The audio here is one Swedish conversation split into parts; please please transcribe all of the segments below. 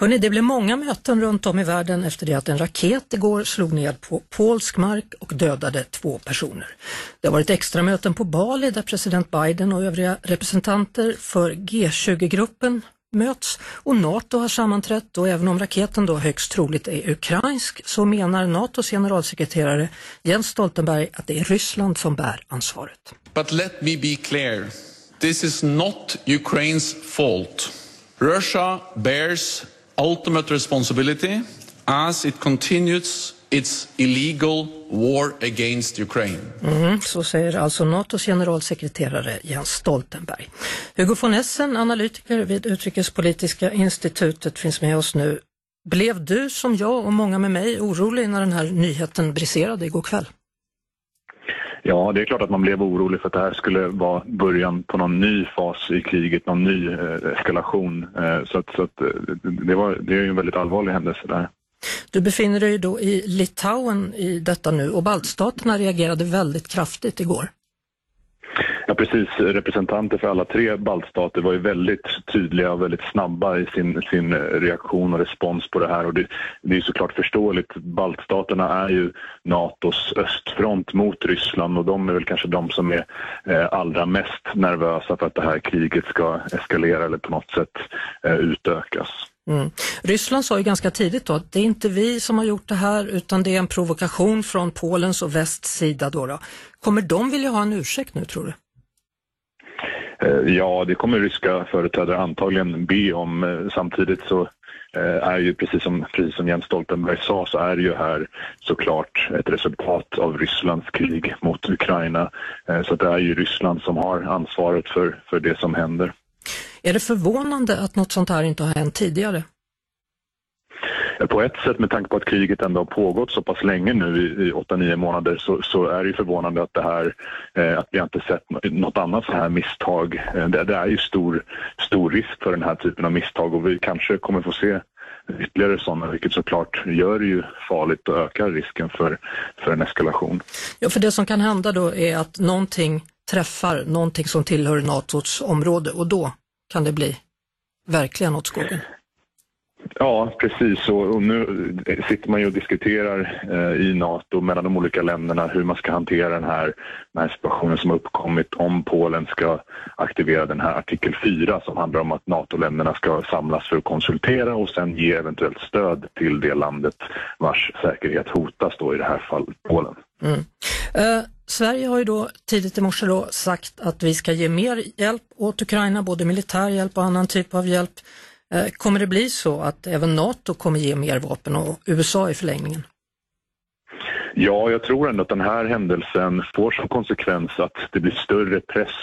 Hörrni, det blev många möten runt om i världen efter det att en raket igår slog ned på polsk mark och dödade två personer. Det har varit extra möten på Bali där president Biden och övriga representanter för G20-gruppen möts och NATO har sammanträtt och även om raketen då högst troligt är ukrainsk så menar NATOs generalsekreterare Jens Stoltenberg att det är Ryssland som bär ansvaret. But let me be clear. This is not Ukraine's fault. Russia bears ultimate responsibility as it continues its illegal war against Ukraine. Mm, så säger alltså NATOs generalsekreterare Jens Stoltenberg. Hugo von Essen, analytiker vid Utrikespolitiska institutet, finns med oss nu. Blev du som jag och många med mig orolig när den här nyheten briserade igår kväll? Ja, det är klart att man blev orolig för att det här skulle vara början på någon ny fas i kriget, någon ny eh, eskalation. Eh, så att, så att, eh, det, var, det är ju en väldigt allvarlig händelse där. Du befinner dig då i Litauen i detta nu och baltstaterna reagerade väldigt kraftigt igår. Ja, precis. Representanter för alla tre baltstater var ju väldigt tydliga och väldigt snabba i sin, sin reaktion och respons på det här. Och det, det är såklart förståeligt. Baltstaterna är ju Natos östfront mot Ryssland och de är väl kanske de som är eh, allra mest nervösa för att det här kriget ska eskalera eller på något sätt eh, utökas. Mm. Ryssland sa ju ganska tidigt då att det är inte vi som har gjort det här utan det är en provokation från Polens och västs sida. Då, då. Kommer de vilja ha en ursäkt nu tror du? Eh, ja, det kommer ryska företrädare antagligen be om. Eh, samtidigt så eh, är ju precis som, precis som Jens Stoltenberg sa så är det ju här såklart ett resultat av Rysslands krig mot Ukraina. Så det är ju Ryssland som har ansvaret för, för det som händer. Är det förvånande att något sånt här inte har hänt tidigare? På ett sätt med tanke på att kriget ändå har pågått så pass länge nu i, i 8-9 månader så, så, är det förvånande att det här, eh, att vi inte sett något annat så här misstag. Eh, det, det, är ju stor, stor risk för den här typen av misstag och vi kanske kommer få se ytterligare sådana, vilket såklart gör det ju farligt och ökar risken för, för en eskalation. Ja, för det som kan hända då är att någonting träffar någonting som tillhör NATOs område och då kan det bli verkligen åt skogen. Ja, precis. Och, nu sitter man ju och diskuterar eh, i Nato mellan de olika länderna hur man ska hantera den här, den här situationen som har uppkommit om Polen ska aktivera den här artikel 4 som handlar om att NATO-länderna ska samlas för att konsultera och sen ge eventuellt stöd till det landet vars säkerhet hotas då i det här fallet Polen. Mm. Eh, Sverige har ju då tidigt i morse då sagt att vi ska ge mer hjälp åt Ukraina, både militär hjälp och annan typ av hjälp. Eh, kommer det bli så att även NATO kommer ge mer vapen och USA i förlängningen? Ja, jag tror ändå att den här händelsen får som konsekvens att det blir större press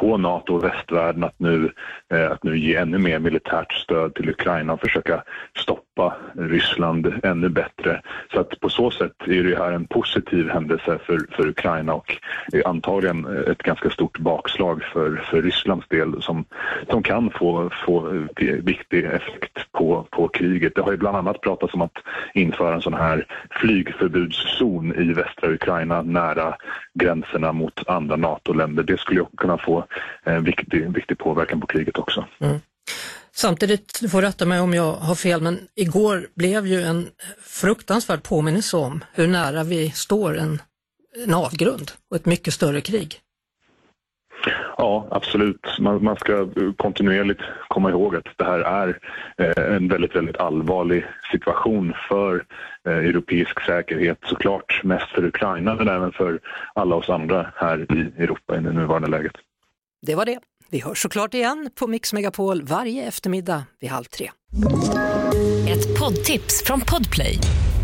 på Nato och västvärlden att nu, eh, att nu ge ännu mer militärt stöd till Ukraina och försöka stoppa Ryssland ännu bättre. Så att på så sätt är det här en positiv händelse för, för Ukraina och antagligen ett ganska stort bakslag för, för Rysslands del som, som kan få, få viktig effekt på, på kriget. Det har ju bland annat pratats om att införa en sån här flygförbudszon i västra Ukraina nära gränserna mot andra NATO-länder. Det skulle kunna få en viktig, viktig påverkan på kriget också. Mm. Samtidigt, du får rätta mig om jag har fel, men igår blev ju en fruktansvärd påminnelse om hur nära vi står en, en avgrund och ett mycket större krig. Ja, absolut. Man, man, ska kontinuerligt komma ihåg att det här är eh, en väldigt, väldigt allvarlig situation för eh, europeisk säkerhet såklart. Mest för Ukraina men även för alla oss andra här i Europa i det nuvarande läget. Det var det. Vi hörs såklart igen på Mix Megapol varje eftermiddag vid halv tre. Ett poddtips från Podplay.